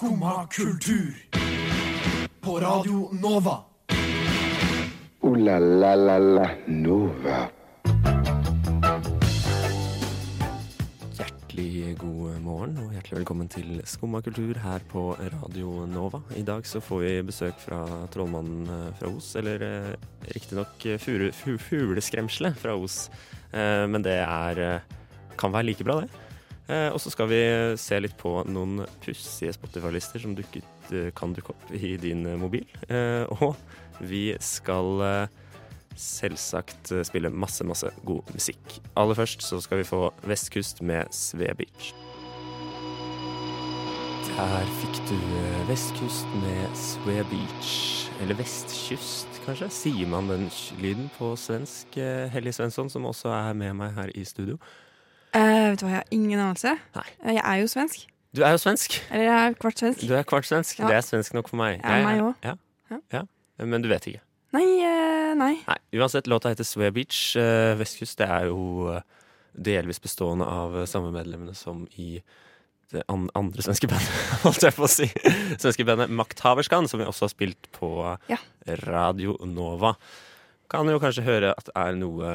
Skumma kultur. På Radio Nova. O-la-la-la-la Nova. Hjertelig god morgen og hjertelig velkommen til Skumma kultur her på Radio Nova. I dag så får vi besøk fra trollmannen eh, fra Os, eller eh, riktignok eh, fugleskremselet fra Os. Eh, men det er eh, kan være like bra, det. Eh, og så skal vi se litt på noen pussige Spotify-lister som dukket, eh, kan dukke opp i din eh, mobil. Og vi skal selvsagt spille masse, masse god musikk. Aller først så skal vi få Vestkust med Sve Beach. Der fikk du Vestkust med Sve Beach. Eller Vestkyst, kanskje? Sier man den lyden på svensk? Hellig Svensson, som også er med meg her i studio. Eh, vet du hva, jeg har ingen anelse. Nei. Eh, Jeg er jo svensk. Du er jo svensk. Eller jeg er kvart svensk. Du er kvart svensk. Ja. Det er svensk nok for meg. Jeg- meg også. Ja. Ja. Men du vet ikke. Nei, uh, nei. Nei, uansett, låta heter Sway Beach. Uh, Vestkyst det er jo delvis bestående av samme medlemmene som i det andre svenske bandet, holdt jeg på å si. Svenske bandet Makthaverskan, som vi også har spilt på. Radio Nova. Kan jo kanskje høre at det er noe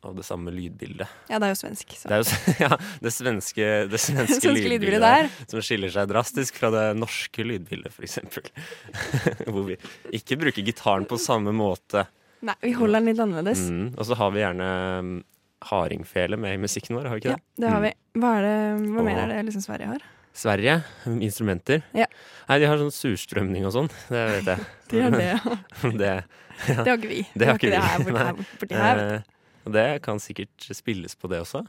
mm, av det samme lydbildet. Ja, det er jo svensk. Så. Det er jo ja, det svenske, det svenske, Svenske lydbildet der. som skiller seg drastisk fra det norske lydbildet, f.eks. Hvor vi ikke bruker gitaren på samme måte. Nei, vi holder den litt annerledes. Mm, og så har vi gjerne mm, hardingfele med i musikken vår, har vi ikke det? Ja, det? det har vi. Hva, er det, hva mer er det liksom Sverige har? Sverige, mm, instrumenter. Ja. Nei, de har sånn surstrømning og sånn. Det vet jeg. De har det, ja. det, Det har ikke vi. Det har ikke det vi. Nei. her. Borti her. Det kan sikkert spilles på det også.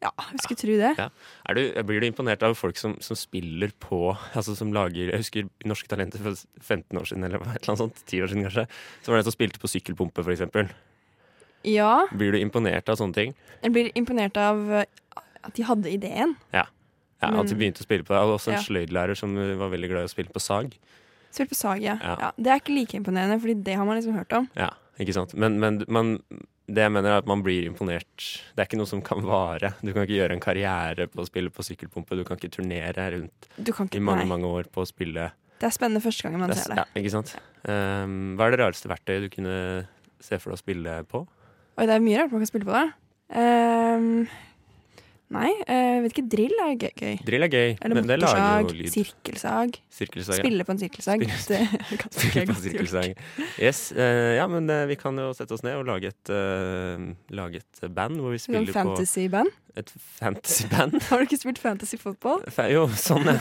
Ja, jeg skulle tro det. Ja. Er du, blir du imponert av folk som, som spiller på Altså som lager Jeg husker Norske Talenter for 15 år siden, eller et eller annet sånt. 10 år siden kanskje. Så var det som spilte på sykkelpumpe, for eksempel. Ja, Blir du imponert av sånne ting? jeg blir imponert av eh, at de hadde ideen. Ja, Men- At de begynte å spille på det. Og også en Ja. sløydlærer som var veldig glad i å spille på sag. Spille på sag, ja. Ja. ja. Det er ikke like imponerende, Fordi det har man liksom hørt om. Ja, ikke sant? Men, men man, det jeg mener er at man blir imponert. Det er ikke noe som kan vare. Du kan ikke gjøre en karriere på å spille på sykkelpumpe. Du kan ikke turnere rundt ikke, i mange nei. mange år på å spille Det er spennende første gangen man Det er- ser det. Ja, ikke sant? Um, hva er det rareste verktøyet du kunne se for deg å spille på? Oi, det er mye rart man kan spille på da. Ehm, nei, eh, jeg vet ikke. Drill er gøy. Drill er gøy, Eller men det lager motorsag, jo lyd. sirkelsag. Sirkelsag. ja. Spille på en sirkelsag. Spille- Spille på en sirkelsag. Yes, Uh, ja, men uh, vi kan jo sette oss ned og lage et, uh, lage et band hvor vi spiller på fantasy-band. et fantasy-band. Har du ikke spilt fantasy fotball? Fa- Jo, sånn, ja.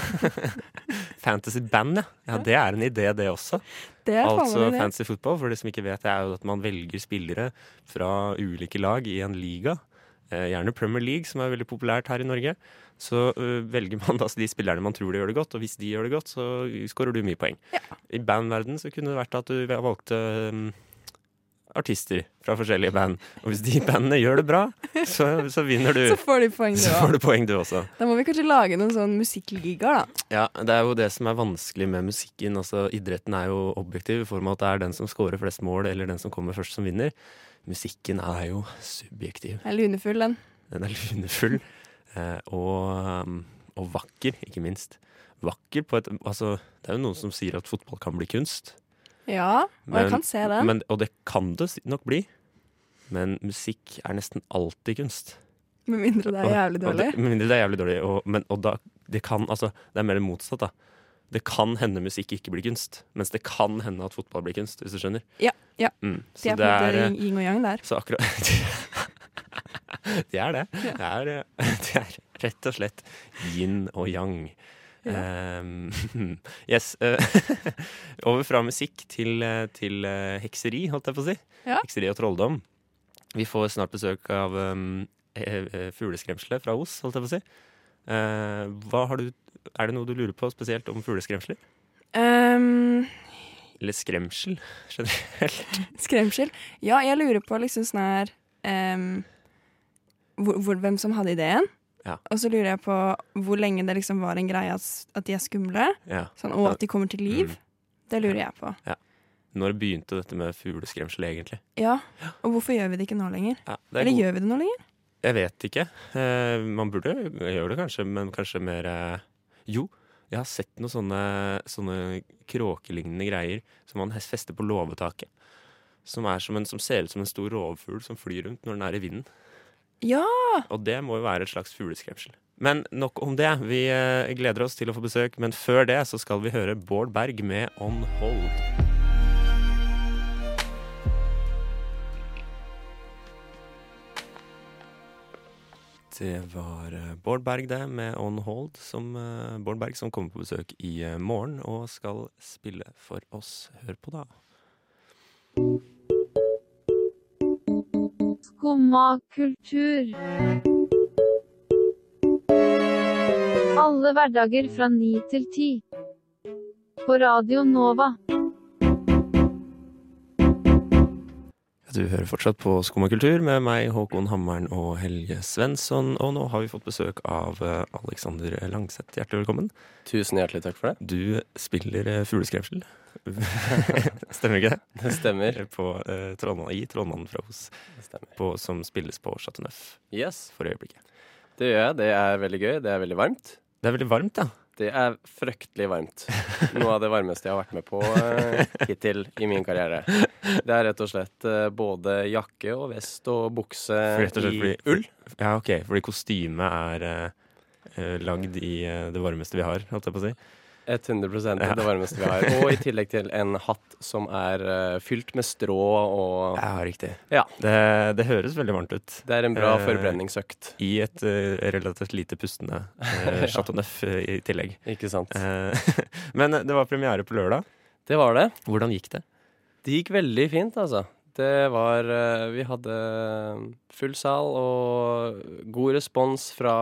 Fantasy-band, ja. ja. Det er en idé, det også. Det er Altså fantasy football, for det som ikke vet, det er jo at man velger spillere fra ulike lag i en liga. Eh, gjerne Premier League, som er veldig populært her i Norge. Så øh, velger man da de spillerne man tror de gjør det godt, og hvis de gjør det godt, så skårer du mye poeng. Ja. I bandverden så kunne det vært at du valgte um, artister fra forskjellige band. Og hvis de bandene gjør det bra, så, så vinner du. Så får poeng, du Så får du poeng, du også. Da må vi kanskje lage noen sånn musikkligaer, da. Ja, Det er jo det som er vanskelig med musikken. Altså, Idretten er jo objektiv i form av at det er den som scorer flest mål, eller den som kommer først, som vinner. Musikken er jo subjektiv. Den er lunefull, den. Den er lunefull eh, og, og vakker, ikke minst. Vakker på et Altså, det er jo noen som sier at fotball kan bli kunst. Ja, og jeg kan se det. Men, og det kan det nok bli. Men musikk er nesten alltid kunst. Med mindre det er jævlig Og dårlig. det, med mindre det er jævlig dårlig. Og, men, og da, det kan, altså, det er mer motsatt, da. Det kan hende musikk ikke blir kunst, mens det kan hende at fotball blir kunst, hvis du skjønner. Ja, ja. Mm. Så er på en måte yin og yang der. Så akkurat Det er det. Det er, det er rett og slett yin og yang. Um, yes. eh, over fra musikk til, eh, til eh, hekseri, holdt jeg på å si. Ja. Hekseri og trolldom. Vi får snart besøk av um, fugleskremselet fra Os, holdt jeg på å si. Uh, du, er det noe du lurer på spesielt om fugleskremsler? Um, Eller skremsel generelt? skremsel. Ja, jeg lurer på liksom sånn her um, hvor, hvor, Hvem som hadde ideen. Ja. Og så lurer jeg på hvor lenge det liksom var en greie at, de er skumle, Ja. sånn, og at de kommer til liv. Mm. Det lurer jeg på. Når begynte dette med fugleskremsel, egentlig? Ja, Og hvorfor gjør vi det ikke nå lenger? Ja, er Eller gjør vi det nå lenger? Jeg vet ikke. Eh, man burde gjøre det kanskje, men kanskje mer eh, Jo, Jeg har sett noen sånne, sånne kråkelignende greier som man fester på låvetaket. Som, som, som ser ut som en stor rovfugl som flyr rundt når den er i vinden. Ja! Og det må jo være et slags fugleskremsel. Men nok om det. Vi eh, gleder oss til å få besøk, men før det så skal vi høre Bård Berg med On Hold. Det var eh, Bård Berg det, med On Hold. Som, eh, Bård Berg som kommer på besøk i morgen og skal spille for oss. Hør på, da. Skumma kultur. Alle hverdager fra ni til ti. På Radio Nova. Du hører fortsatt på Skummakultur med meg, Håkon Hammeren og Helge Svensson. Og nå har vi fått besøk av eh, Alexander Langseth. Hjertelig velkommen. Tusen hjertelig takk for det. Du spiller eh, fugleskremsel. Stemmer ikke det? Det stemmer. På, eh, Trollmann, I Trollmannen fra Os, på, som spilles på Chateau Neuf Yes, for øyeblikket. det gjør jeg. Det er veldig gøy. Det er veldig varmt. Det er veldig varmt, ja. Det er fryktelig varmt. Noe av det varmeste jeg har vært med på eh, hittil i min karriere. Det er rett og slett eh, både jakke og vest og bukse Rett og slett i fordi- ull. Ja, ok, fordi kostymet er eh, lagd i det varmeste vi har, holdt jeg på å si. 100 Ja. det varmeste vi har. Og i tillegg til en hatt som er uh, fylt med strå og Ja, riktig. Ja. Det, det høres veldig varmt ut. Det er en bra uh, forbrenningsøkt. I et uh, relativt lite pustende uh, Chateau Neuf i tillegg. Ikke sant? Men det var premiere på lørdag. Det var det. Hvordan gikk det? Det gikk veldig fint, altså. Det var Vi hadde full sal og god respons fra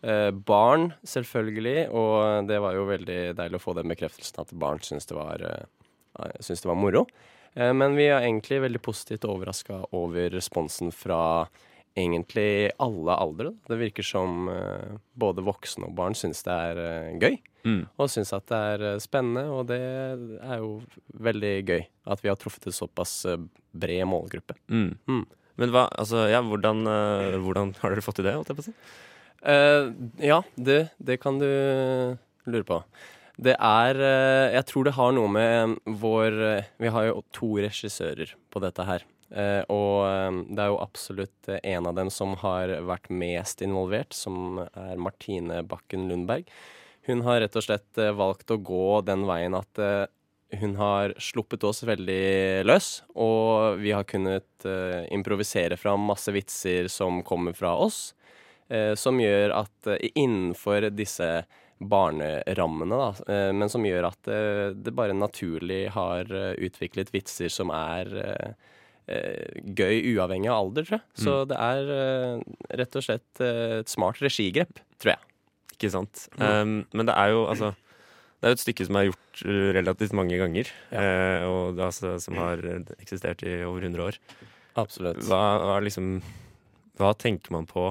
barn, selvfølgelig. Og det var jo veldig deilig å få den bekreftelsen at barn syns det var, eh, syntes det var moro. Eh, men vi er egentlig veldig positivt overraska over responsen fra egentlig alle aldre. Det virker som eh, både voksne og barn syns det er eh, gøy Mm. og syns at det er eh, spennende, og det er jo veldig gøy at vi har truffet en såpass eh, bred målgruppe. Mm. Mm. Men hva, altså, ja, hvordan, eh, hvordan har dere fått til det, holdt jeg på å si? Eh, ja, det, det kan du lure på. Det er uh, Jeg tror det har noe med vår uh, Vi har jo to regissører på dette her. Eh, og eh, det er jo absolutt eh, en av dem som har vært mest involvert, som er Martine Bakken Lundberg. Hun har rett og slett eh, valgt å gå den veien at eh, hun har sluppet oss veldig løs, og vi har kunnet eh, improvisere fram masse vitser som kommer fra oss, eh, som gjør at eh, innenfor disse barnerammene, da, eh, men som gjør at eh, det bare naturlig har eh, utviklet vitser som er eh, eh, gøy uavhengig av alder, tror jeg. Så det er eh, rett og slett eh, et smart regigrep, tror jeg. Ikke sant? Um, men det er jo altså Det er jo et stykke som er gjort relativt mange ganger. eh, og det altså, som har eh, eksistert i over 100 år. Absolutt. Hva, hva, liksom, hva tenker man på,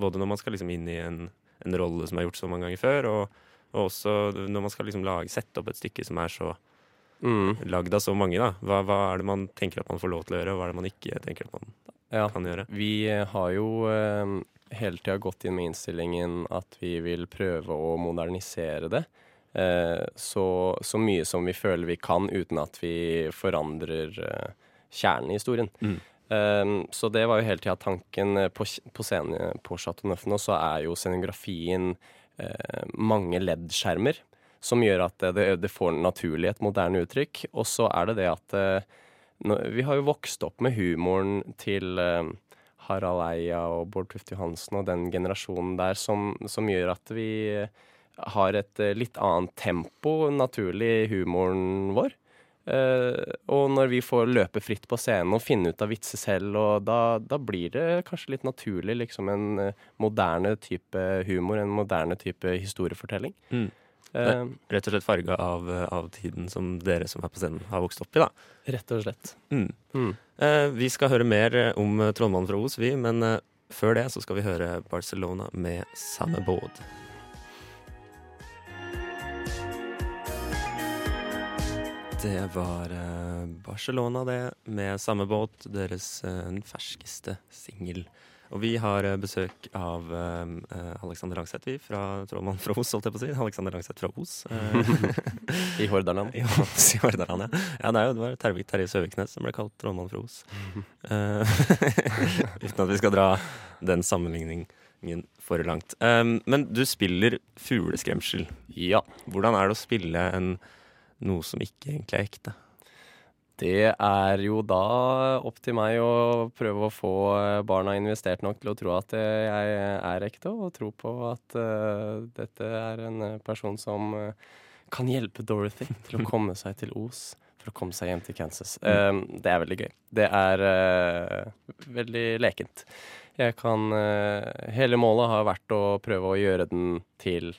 både når man skal liksom inn i en, en rolle som er gjort så mange ganger før, og, og også når man skal liksom lage, sette opp et stykke som er så Mm, lagd av så mange? da hva, hva er det man tenker at man får lov til å gjøre, og hva er det man ikke tenker at man ja. kan gjøre? Vi eh, har jo eh, hele tida gått inn med innstillingen at vi vil prøve å modernisere det. Eh, så, så mye som vi føler vi kan, uten at vi forandrer eh, kjernen i historien. Mm. Eh, så det var jo hele tida tanken eh, på, på scenen på Chateau Neuf nå, så er jo scenografien uh, mange LED-skjermer. Som gjør at det, det får naturlig et moderne uttrykk. Og så er det det at uh, nå, vi har jo vokst opp med humoren til uh, Harald Eia og Bård Tufte Johansen og den generasjonen der som, som gjør at vi har et eh, litt annet tempo naturlig i humoren vår. Eh, og når vi får løpe fritt på scenen og finne ut av vitser selv, og da, da blir det kanskje litt naturlig liksom en eh, moderne type humor, en moderne type historiefortelling. Mm. Uh, Rett og slett farga av, av tiden som dere som er på scenen, har vokst opp i. da rett og slett. mm. Mm. Uh, vi skal høre mer om Trollmannen fra Os, vi, men uh, før det så skal vi høre Barcelona med samme båt. Det var eh, Barcelona, det, med samme båt, deres eh, ferskeste singel. Og vi har eh, besøk av Alexander Langseth, vi, fra Trollmann fra Os, holdt jeg på å si. Alexander Langseth fra Os. I Hordaland. I i Hordaland, ja. ja. Det jo det var Terje, Terje Søviknes som ble kalt Trollmann fra Os. Uten at vi skal dra den sammenligningen for langt. Men du spiller fugleskremsel. Ja. Hvordan er det å spille en, noe som ikke egentlig er ekte? Det er jo da opp til meg å prøve å få eh, barna investert nok til å tro at eh, jeg er ekte, og tro på at uh, dette er en eh, person som kan hjelpe Dorothy til å komme seg til Os for å komme seg hjem til Kansas. Um, det er veldig gøy. Det er uh, veldig lekent. Jeg kan uh, Hele målet har vært å prøve å gjøre den til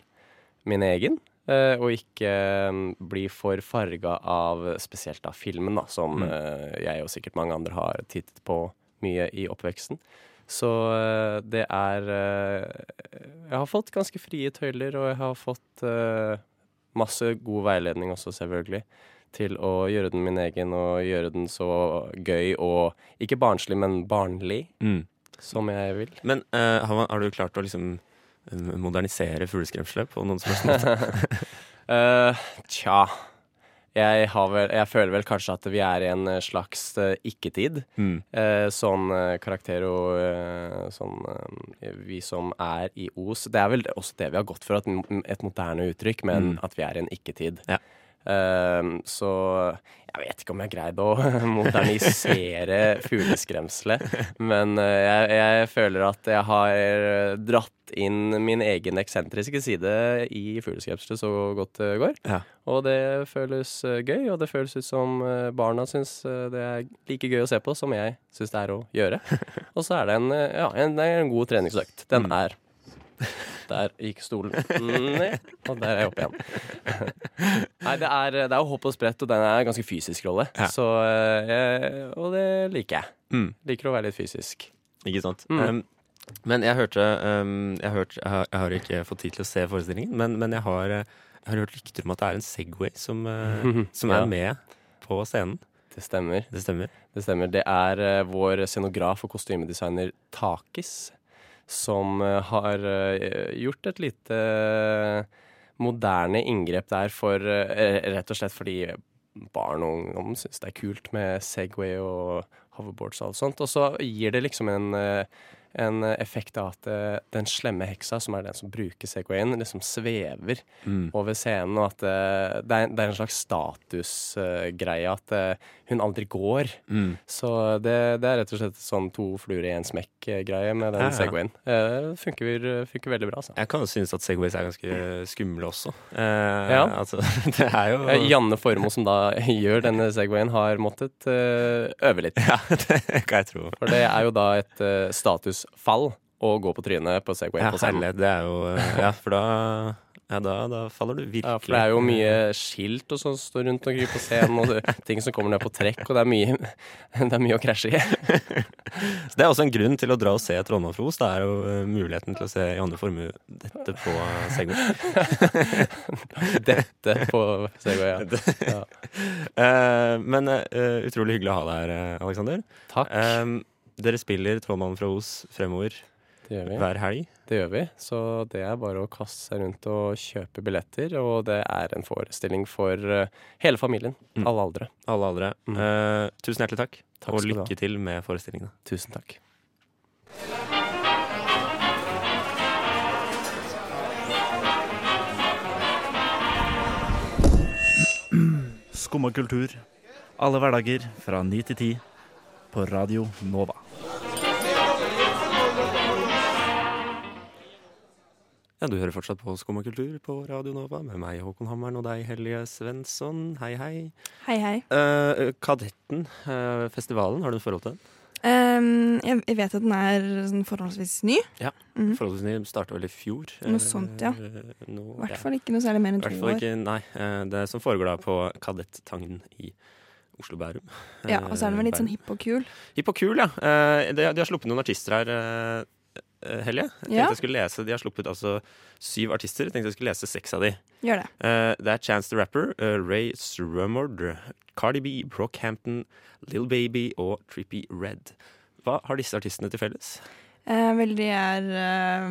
min egen. Uh, og ikke um, bli for farga av spesielt av filmen, da, som Mm. uh, jeg og sikkert mange andre har tittet på mye i oppveksten. Så uh, det er Jeg har fått ganske frie tøyler, og jeg har fått masse god veiledning også, selvfølgelig. Til å gjøre den min egen, og gjøre den så gøy og ikke barnslig, men barnlig som jeg vil. Men har, man, har du klart å liksom modernisere fugleskremselet på noen som helst måte? uh, tja. Jeg, har vel, jeg føler vel kanskje at vi er i en eh, slags eh, ikke-tid. Mm. Eh, sånn karakter og sånn Vi som er i Os. Det er vel også det vi har gått for, at et moderne uttrykk, men Mm. at vi er i en ikke-tid. Ja. Eh, så jeg vet ikke om jeg greide å modernisere fugleskremselet. Men eh, jeg, jeg føler at jeg har dratt inn min egen eksentriske side i fugleskremselet så godt det går. Ja. Og det føles eh, gøy, og det føles ut som eh, barna syns det er like gøy å se på som jeg syns det er å gjøre. Og så er det en, ja, en, en god treningsøkt. Den Mm. er Der gikk stolen ned, og der er jeg oppe igjen. Nei, det er, det er jo hopp og sprett, og den er en ganske fysisk rolle. Ja. Så, eh, jeg, og det liker jeg. Mm. Liker å være litt fysisk. Ikke sant? Mm. Um, men jeg hørte, um, jeg, har jeg, har, jeg har ikke fått tid til å se forestillingen, men, men jeg, har, eh, jeg har hørt rykter om at det er en Segway som, uh, som er Ja. med på scenen. Det stemmer. Det stemmer? Det stemmer. Det er uh, vår scenograf og kostymedesigner Takis som uh, har gjort et lite moderne inngrep der for eh, Rett og slett fordi barn og ungdom syns det er kult med Segway og hoverboards og alt sånt. Og så gir det liksom en eh, en effekt av at uh, den slemme heksa, som er den som bruker Segwayen, liksom svever Mm. over scenen, og at uh, det, er, det er en slags statusgreie at eh, hun aldri går. Mm. Så det, det er rett og slett sånn to fluer i en smekk-greie med den Ja, ja. Segwayen. Funker, funker veldig bra, altså. Jeg kan jo synes at Segways er ganske skumle også. Ja. Altså, det er jo Janne Formoe, som da gjør denne Segwayen, har måttet øve litt. Ja, det kan jeg tro. For det er jo da et eh, statusfall og gå på trynet på Segway Ja, på scenen. Herlig, Det er jo eh, Ja, for da, ja, da, da faller du virkelig Ja, for det er jo mye skilt og sånn står rundt omkring på scenen, og ting som kommer ned på trekk, og det er mye, det er mye å krasje i. Så Det er også en grunn til å dra og se Trondheim Fros. Det er jo eh, muligheten til å se i andre former dette på Segway. Dette på Segway, ja. ja. Eh, men utrolig hyggelig å ha deg her, Aleksander. Alexander. Takk. Eh, dere spiller Trollmannen fra Os fremover Det gjør vi. hver helg. Det gjør vi. Så det er bare å kaste seg rundt og kjøpe billetter. Og det er en forestilling for eh, hele familien. Mm. Alle aldre. Alle aldre. Mm. Eh, tusen hjertelig takk, Takk og lykke til med forestillingene. Tusen takk. Skumma kultur. Alle hverdager fra 9 til 10 på Radio Nova. Ja, Du hører fortsatt på Skum kultur på Radio Nova med meg, Håkon Hammeren, og deg, Hellige Svensson. Hei, hei. Hei, hei. Eh, Kadetten, eh, festivalen, har du et forhold til den? Um, jeg, jeg vet at den er sånn forholdsvis ny. Ja. Mhm. Forholdsvis ny, starta vel i fjor. Noe sånt, ja. Eh, I hvert fall ikke noe særlig mer enn to år. ikke, nei. eh, Det som foregår da på Kadettangen i Oslo-Bærum. Ja, Og så er den vel litt sånn hipp og kul. Hipp og kul, ja. Eh, De, har sluppet noen artister her, eh, eh, Helje. Jeg tenkte Ja. jeg skulle lese, De har sluppet altså syv artister. Jeg tenkte jeg skulle lese seks av de. Gjør det. Eh, det er Chance the Rapper, eh, Ray Srumord, Cardi B, Brockhampton, Lill Baby og Trippy Red. Hva har disse artistene til felles? Eh, vel, de er eh,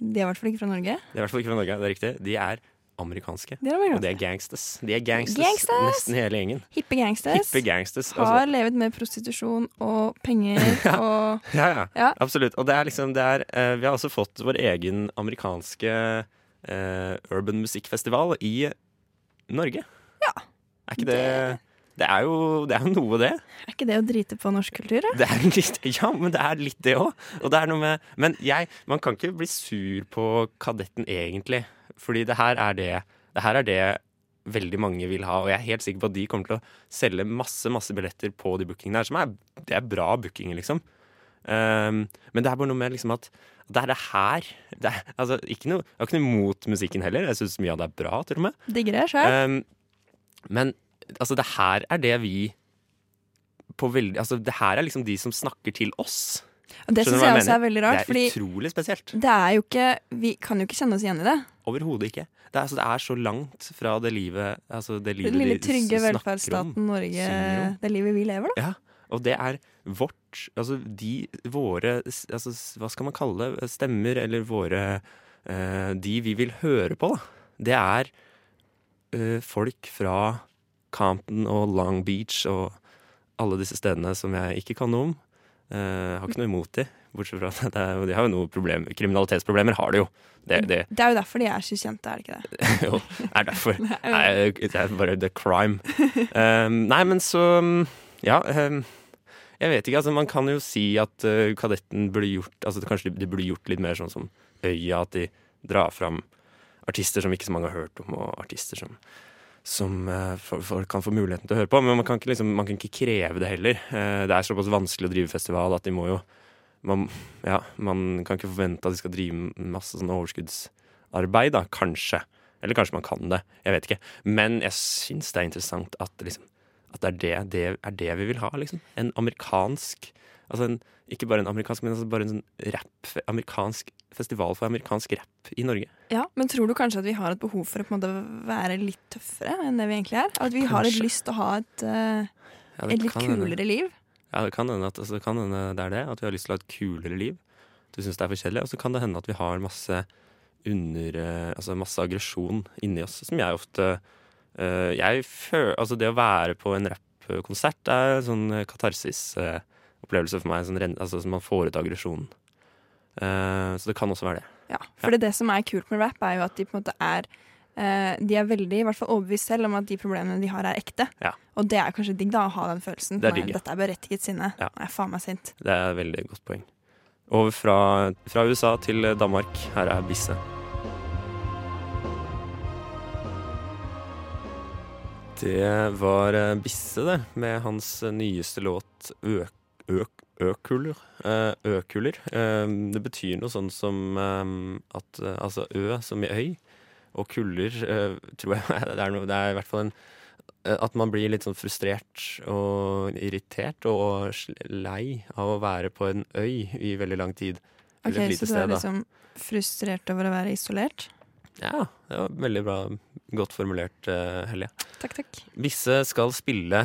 De er i hvert fall ikke fra Norge. De er i hvert fall ikke fra Norge, det er riktig. De er amerikanske. Det Og det er gangsters. De er gangsters, Gangsters! nesten hele gjengen. Hippe gangsters. Hippe gangsters. Har levd med prostitusjon og penger og ja, ja, Ja. absolutt. Og det er liksom, det er, uh, vi har også fått vår egen amerikanske uh, urban musikkfestival i Norge. Ja. Er ikke det Det er jo, det er jo noe, det. Er ikke det å drite på norsk kultur? Det er litt, ja, men det er litt det òg. Og det er noe med Men jeg, man kan ikke bli sur på Kadetten egentlig. Fordi det her er det Det her er det veldig mange vil ha. Og jeg er helt sikker på at de kommer til å selge masse masse billetter på de bookingene her. Som er, det er bra bookinger, liksom. Um, men det er bare noe med liksom at det er det her det er, altså, ikke noe, Jeg har ikke noe imot musikken heller. Jeg syns mye av det er bra, til og med. Digger det sjøl. Um, men altså, det her er det vi på veldig, altså, Det her er liksom de som snakker til oss. Det syns jeg jeg også er veldig rart. det er utrolig spesielt. det er jo ikke Vi kan jo ikke kjenne oss igjen i det. Overhodet ikke. Det er, altså, det er så langt fra det livet altså, det livet Den lille trygge snakker om. velferdsstaten Norge, det livet vi lever, da. Ja, og det er vårt Altså de våre altså, Hva skal man kalle det? Stemmer, eller våre uh, De vi vil høre på, da. Det er uh, folk fra Compton og Long Beach og alle disse stedene som jeg ikke kan noe om. Uh, har ikke noe imot de, bortsett fra at det er, de har jo noe problem Kriminalitetsproblemer har de jo. Det, det Det er jo derfor de er så kjente, er det ikke det? jo, det er derfor. Nei, det er bare the crime. Um, nei, men så Ja. Um, jeg vet ikke, altså Man kan jo si at uh, Kadetten burde gjort altså Kanskje de burde gjort litt mer sånn som Øya, at de drar fram artister som ikke så mange har hørt om, og artister som, som uh, folk kan få muligheten til å høre på. Men man kan ikke, liksom, man kan ikke kreve det heller. Uh, det er såpass vanskelig å drive festival at de må jo man, ja, man kan ikke forvente at de skal drive masse sånn overskuddsarbeid, da, kanskje. Eller kanskje man kan det, jeg vet ikke. Men jeg syns det er interessant at, liksom, at det, er det, det er det vi vil ha, liksom. En amerikansk Altså en, ikke bare en amerikansk, men altså bare en sånn rap, amerikansk festival for amerikansk rap i Norge. Ja, Men tror du kanskje at vi har et behov for å være litt tøffere enn det vi egentlig er? At vi har et lyst til å ha et, uh, Ja, et litt kulere hende. liv? Ja, det kan hende at altså, det kan hende det er det. At vi har lyst til å ha et kulere liv. Du syns det er for kjedelig. Og så kan det hende at vi har masse under uh, Altså masse aggresjon inni oss, som jeg ofte uh, Jeg føler Altså, det å være på en rappkonsert er en sånn katarsis-opplevelse for meg. Sånn, altså, man får ut aggresjonen. Eh, så det kan også være det. Ja, for det, det som er kult med rap, er jo at de på en måte er eh, De er veldig i hvert fall overbevist selv om at de problemene de har, er ekte. Ja. Og det er kanskje digg da å ha den følelsen. Det er digg, ja. Dette er berettiget sinne. Ja. Jeg er faen meg sint. Det er et veldig godt poeng. Over fra, fra USA til Danmark. Her er Bisse. Det var eh, Bisse, det, med hans nyeste låt Øk... Ø- Økuller. Eh, Økuller. Eh, Det betyr noe sånn som eh, at Altså Ø som i øy, og kuller tror jeg det er, noe, det er i hvert fall en At man blir litt sånn frustrert og irritert og lei av å være på en øy i veldig lang tid. Ok, Eller et lite Så du er liksom frustrert over å være isolert? Ja, det var veldig bra. Godt formulert, Helje. Takk, takk. Bisse skal spille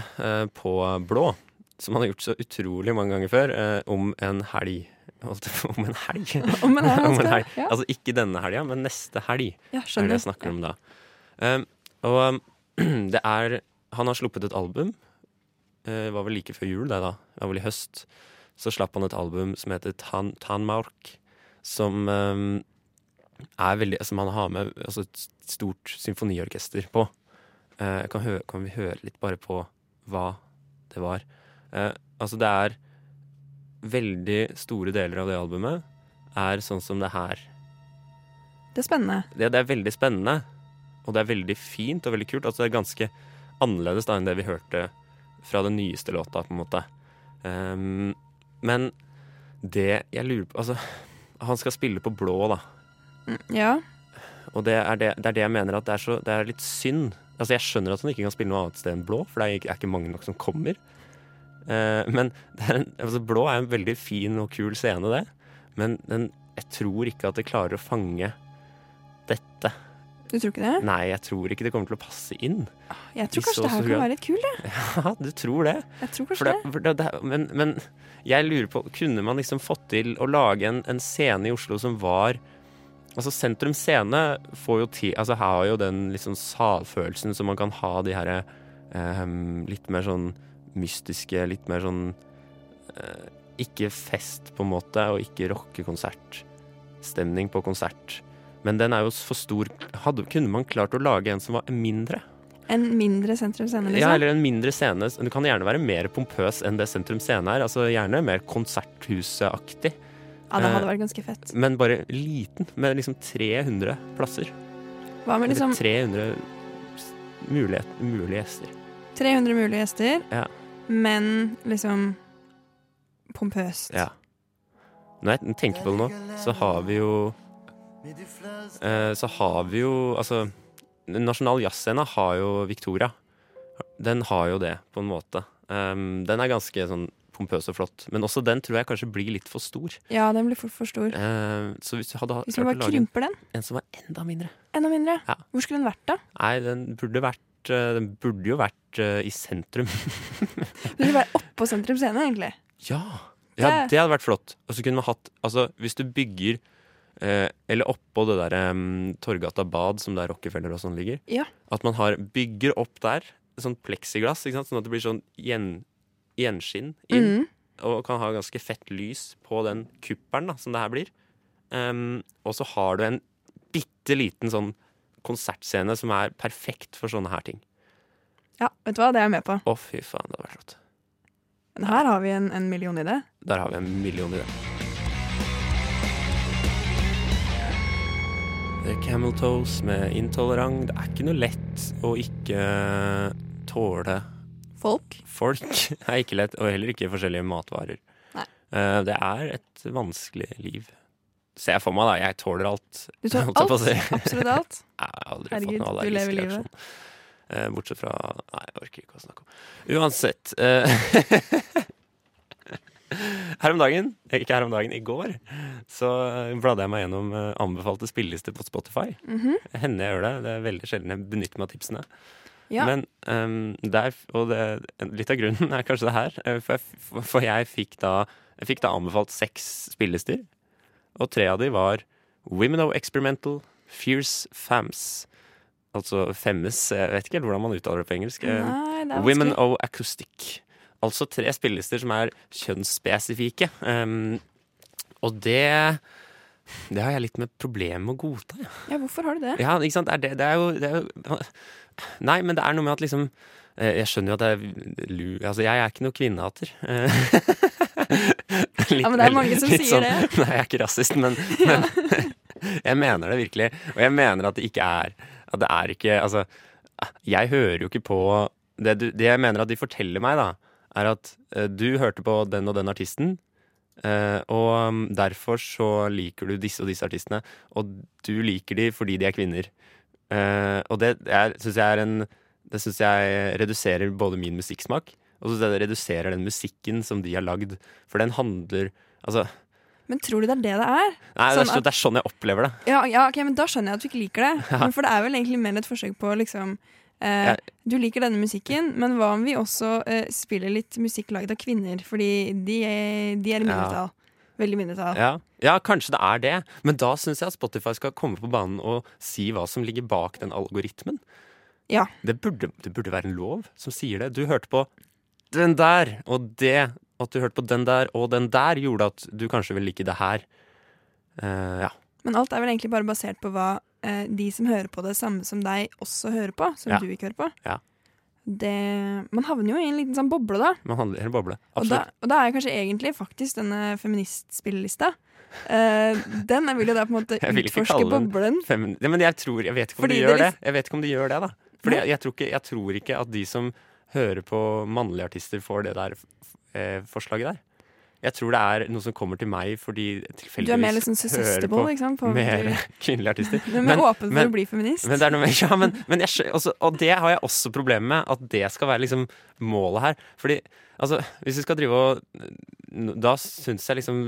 på Blå, som han har gjort så utrolig mange ganger før, eh, om en helg. Om en helg? Om en helg, Om en helg. ja. Altså ikke denne helga, men neste helg Ja, er det jeg snakker om da. Um, og um, det er Han har sluppet et album. Eh, Det var vel like før jul, det da. Det var vel i høst. Så slapp han et album som heter Tan Tanmark, som um, er veldig Som han har med altså, et stort symfoniorkester på. Uh, kan, kan vi høre litt bare på hva det var? Eh, altså, det er veldig store deler av det albumet er sånn som det her. Det er spennende. Det, det er veldig spennende, og det er veldig fint og veldig kult. Altså, det er ganske annerledes da enn det vi hørte fra den nyeste låta, på en måte. Um, men det jeg lurer på Altså, han skal spille på blå, da. Ja. Og det er det, det er det jeg mener at det er, så, det er litt synd. Altså Jeg skjønner at han ikke kan spille noe annet sted enn blå, for det er ikke, er ikke mange nok som kommer. Eh, men er en, altså, blå er en veldig fin og kul scene, det. Men den, jeg tror ikke at det klarer å fange dette Du tror ikke det? Nei, jeg tror ikke det kommer til å passe inn. Jeg tror kanskje det her kan være litt kult, det. Ja, du tror det? Jeg tror kanskje det, det. det, men, men jeg lurer på, kunne man liksom fått til å lage en, en scene i Oslo som var Altså Sentrum Scene får jo til Altså har jo den liksom salfølelsen som man kan ha de herre um, litt mer sånn mystiske, litt mer sånn eh, Ikke fest, på en måte, og ikke rockekonsertstemning på konsert. Men den er jo for stor. Hadde, kunne man klart å lage en som var mindre? En mindre Sentrum Scene, liksom. Ja, eller en mindre scene. Du kan gjerne være mer pompøs enn det Sentrum Scene er. Altså Gjerne mer konserthuseaktig. Ja, det hadde eh, vært ganske fett. Men bare liten, med liksom 300 plasser. Hva med liksom Eller 300 s- mulige, mulige gjester. 300 mulige gjester, Ja. Men liksom pompøst? Ja. Når jeg tenker på det nå, så har vi jo eh, Så har vi jo Altså, Nasjonal Jazzscene har jo Victoria. Den har jo det, på en måte. Um, den er ganske sånn pompøs og flott. Men også den tror jeg kanskje blir litt for stor. Ja, den blir fort for stor. Eh, så hvis vi hadde Hvis å bare krymper den en som var enda mindre enda mindre, Ja. hvor skulle den vært da? Nei, den burde vært Den burde jo vært eh, i sentrum. Burde være oppå Sentrum Scene, egentlig. Ja, ja Det- hadde vært flott. Og så kunne man hatt Altså, hvis du bygger eh, Eller oppå det der um, Torgata Bad, som der Rockefeller og sånn ligger. Ja. At man har, bygger opp der sånn pleksiglass, sånn at det blir sånn gjen, gjenskinn inn. Mhm. Og kan ha ganske fett lys på den kuppelen da, som det her blir. Um, og så har du en bitte liten sånn konsertscene som er perfekt for sånne her ting. Ja, vet du hva, det er jeg med på. Å, fy faen, det hadde vært flott. Men her har vi en, en million i det. Der har vi en million i det. The Camel Toes med Intolerant. Det er ikke noe lett å ikke tåle Folk. folk. Er ikke lett, og heller ikke forskjellige matvarer. Nei. Eh, Det er et vanskelig liv. Ser jeg for meg, da. Jeg tåler alt. Du tåler alt. si. Absolutt alt. Jeg har aldri Herregud, fått noen allergisk livet. reaksjon. Eh, Bortsett fra Nei, jeg orker ikke å snakke om Uansett. eh, her om dagen, eh, ikke her om dagen, i går, så bladde jeg meg gjennom anbefalte spillelister på Spotify. Mhm. Hender jeg gjør det. Det er veldig sjelden jeg benytter meg av tipsene. Ja. Men um, der, og det, litt av grunnen er kanskje det her. For jeg, for jeg fikk da Jeg fikk da anbefalt seks spillelister. Og tre av de var Women of Experimental, Fierce Fams. Altså femmes Jeg vet ikke helt hvordan man uttaler det på engelsk. Eh, Nei, det Women of Acoustic. Altså tre spillelister som er kjønnsspesifikke. Um, og det Det har jeg litt med problemer med å godta. Ja. Ja, hvorfor har du det? Ja, ikke sant? Det, det er jo, det er jo Nei, men det er noe med at liksom eh, Jeg skjønner jo at det er lu... Altså, jeg er ikke noe kvinnehater. Litt- Ja, men det er mange som sier sier det. Nei, jeg er ikke rasist, men, men jeg mener det virkelig. Og jeg mener at det ikke er At det er ikke Altså, jeg hører jo ikke på Det, du, det jeg mener at de forteller meg, da, er at uh, du hørte på den og den artisten. Uh, og um, derfor så liker du disse og disse artistene, og du liker de fordi de er kvinner. Uh, og det syns jeg er en Det synes jeg reduserer både min musikksmak, og så det reduserer den musikken som de har lagd. For den handler Altså, Men tror du det er det det er? nei, det, Sånn er, så- at- det er sånn jeg opplever det. Ja, ja, ok, men da skjønner jeg at du ikke liker det. Men for det er vel egentlig mer et forsøk på liksom eh, Jeg- Du liker denne musikken, men hva om vi også eh, spiller litt musikk lagd av kvinner? Fordi de de er i Ja. Veldig mindretall. Ja, ja kanskje det er det. Men da syns jeg at Spotify skal komme på banen og si hva som ligger bak den algoritmen. Ja. Det burde, det burde være en lov som sier det. Du hørte på den der, og det at du hørte på den der og den der, gjorde at du kanskje vil like det her. Uh, ja. Men alt er vel egentlig bare basert på hva uh, de som hører på det samme som deg, også hører på. Som Ja. du ikke hører på. Ja. Det, man havner jo i en liten sånn boble, da. Man handler i en boble. Og da, Absolutt. og da er kanskje egentlig faktisk denne feministspillelista uh, Den vil jo da på en måte utforske boblen. Femin ja, men jeg tror Jeg vet ikke om Fordi de gjør dere- det. Jeg vet ikke om de gjør det, da. Fordi jeg, jeg, tror ikke, jeg tror ikke at de som hører på mannlige artister, for det der eh, forslaget der. Jeg tror det er noe som kommer til meg fordi jeg Du er mer tilfeldigvis liksom søsterboll, ikke sant? På, mer kvinnelige artister. du er mer åpen for å bli feminist. Men er noe med, ja, men, men jeg, også, og det har jeg også problemer med, at det skal være liksom målet her. Fordi altså, hvis vi skal drive og Da syns jeg liksom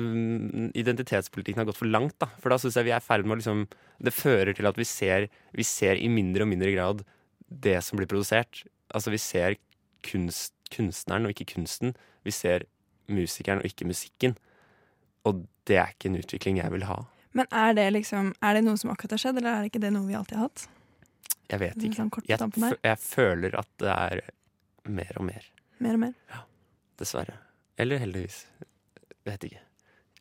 identitetspolitikken har gått for langt. da For da syns jeg vi er i ferd med å liksom Det fører til at vi ser, vi ser i mindre og mindre grad det som blir produsert. Altså vi ser kunst, kunstneren og ikke kunsten. Vi ser musikeren og ikke musikken. Og det er ikke en utvikling jeg vil ha. Men er det liksom Er det noe som akkurat har skjedd, eller er det ikke det noe vi alltid har hatt? Jeg vet ikke. Sånn Jeg, jeg føler at det er mer og mer. Mer og mer. Dessverre. Eller heldigvis. Vet ikke.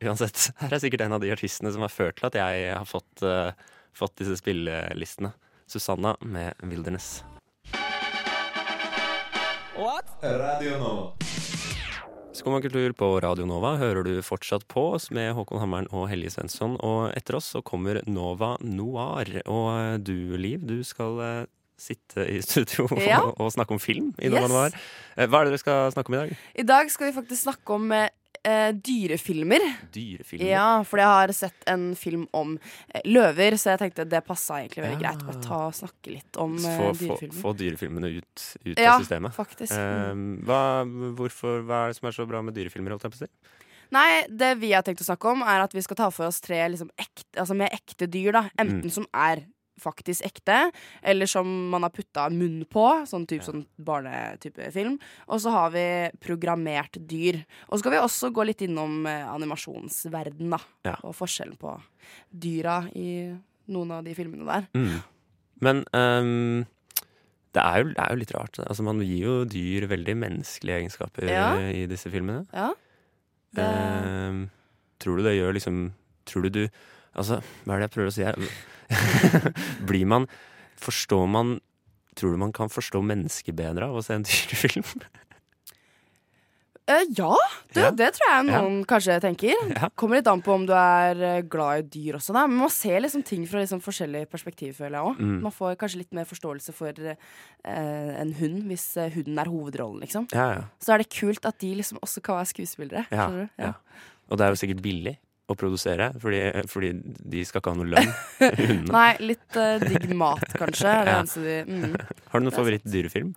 Uansett, her er sikkert en av de artistene som har ført til at jeg har fått, uh, fått disse spillelistene. Susanna med 'Wilderness'. Radio Nova. Kultur på Radio Nova hører du fortsatt på oss med Håkon Hammeren og Helge Svensson. Og etter oss så kommer Nova Noir. Og du, Liv, du skal eh, sitte i studio Ja. og, og snakke om film i Nova Yes. Noir. Eh, Hva er det dere skal snakke om i dag? I dag skal vi faktisk snakke om eh, dyrefilmer. Dyrefilmer. Ja, fordi jeg har sett en film om eh, løver, så jeg tenkte det passa egentlig veldig Ja. greit. å ta og snakke litt om eh, Få, få, dyrefilmer. få dyrefilmene ut, ut Ja, av systemet. faktisk. Eh, hva, hvorfor, hva er det som er så bra med dyrefilmer? Holdt jeg på å si? Nei, det vi har tenkt å snakke om, er at vi skal ta for oss tre liksom, ekte, altså med ekte dyr. da Enten Mm. som er faktisk ekte, eller som man har putta munn på. Sånn type sånn barnetype film. Og så har vi programmert dyr. Og så skal vi også gå litt innom animasjonsverdenen, animasjonsverden, da. Ja. Og forskjellen på dyra i noen av de filmene der. Mm. Men um, det, er jo, det er jo litt rart. Altså, man gir jo dyr veldig menneskelige egenskaper Ja. i disse filmene. Ja. Det, Um, tror du det gjør liksom Tror du du Altså, hva er det jeg prøver å si her? Blir man Forstår man Tror du man kan forstå mennesker bedre av å se en dyrefilm? Uh, ja, det, Ja. det tror jeg noen kanskje tenker. Ja. Kommer litt an på om du er eh, glad i dyr også, da. Men man ser liksom ting fra liksom forskjellig perspektiv, føler jeg òg. Mm. Man får kanskje litt mer forståelse for uh, en hund, hvis hunden er hovedrollen, liksom. Ja, ja. Så er det kult at de liksom også kan være skuespillere. Ja, ja. Og det er jo sikkert billig å produsere, fordi, fordi de skal ikke ha noe lønn. Nei, litt uh, digg mat, kanskje. Det Ja. de, mm. Har du noen favorittdyrefilm?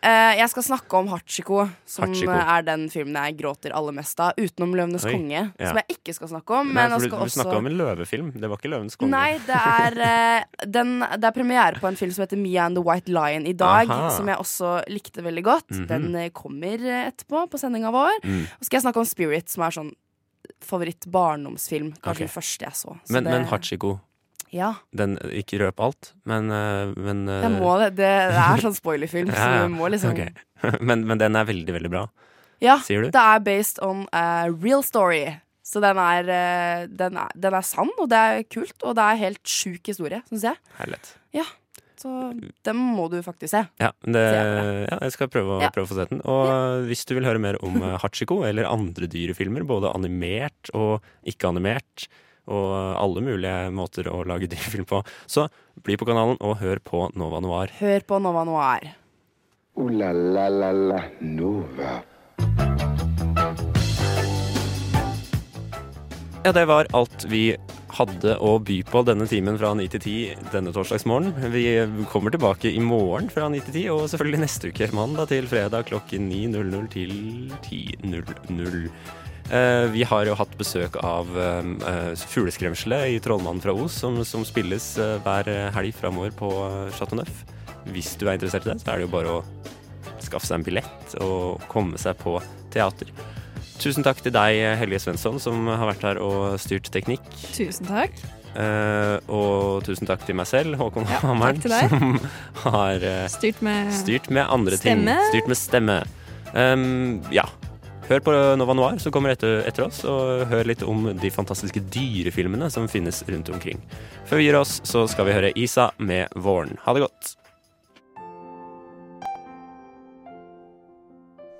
Uh. Jeg skal snakke om Hachiko, som Hachiko. eh, er den filmen jeg gråter aller mest av. Utenom 'Løvenes Oi, konge', ja. som jeg ikke skal snakke om. Nei, Men jeg du, skal du snakka også om en løvefilm. Det var ikke 'Løvenes konge'. Nei, det er, uh, den, det er premiere på en film som heter Mia and the White Lion i dag. Aha. Som jeg også likte veldig godt. Mhm. Den eh, kommer etterpå, på sendinga vår. Mm. Og skal jeg snakke om Spirit, som er sånn favoritt-barndomsfilm. Kanskje okay. den første jeg så. så Men, det, men Hachiko, Ja, den, ikke røp alt, men, eh, men eh, jeg må det. Det, er sånn spoilerfilm, Ja, så du må liksom okay. men, men den er veldig, veldig bra, Ja, sier du? det er based on a real story. Så den er, eh, den er, den er sann, og det er kult. Og det er helt sjuk historie, syns jeg. Herlighet. Så den må du faktisk se. Ja, det, ja, jeg skal prøve å, Ja. prøve å få sett den. Og hvis du vil høre mer om eh, Hachiko eller andre dyrefilmer, både animert og ikke-animert, og alle mulige måter å lage dyrefilm på, så bli på kanalen og hør på Nova Noir. Hør på Nova Noir. Ooh la la la la Nova. Ja, det var alt vi hadde å by på denne timen fra 9 til 10 denne torsdagsmorgen. Vi kommer tilbake i morgen fra 9 til 10, og selvfølgelig neste uke, mandag til fredag klokken 9.00 til 10.00. Eh, vi har jo hatt besøk av eh, eh, Fugleskremselet i 'Trollmannen fra Os', som, som spilles hver helg framover på Chateau Neuf. Hvis du er interessert i det, så er det jo bare å skaffe seg en billett og komme seg på teater. Tusen takk til deg, Helge Svensson, som har vært her og styrt teknikk. Tusen takk. Uh, og tusen takk til meg selv, Håkon Ja, Hammeren, som har uh, Styrt med styrt med andre Stemme. ting. Styrt med stemme. Um, ja. Hør på Nova Noir, som kommer etter, etter oss, og hør litt om de fantastiske dyrefilmene som finnes rundt omkring. Før vi gir oss, så skal vi høre Isa med Våren. Ha det godt.